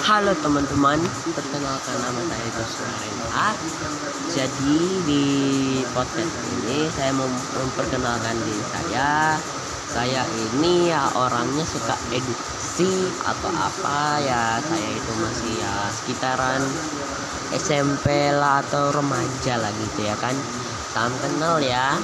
Halo teman-teman, perkenalkan nama saya Joshua Renhat. Jadi di podcast ini saya mau memperkenalkan diri saya. Saya ini ya orangnya suka edukasi atau apa ya. Saya itu masih ya sekitaran SMP lah atau remaja lah gitu ya kan. Salam kenal ya.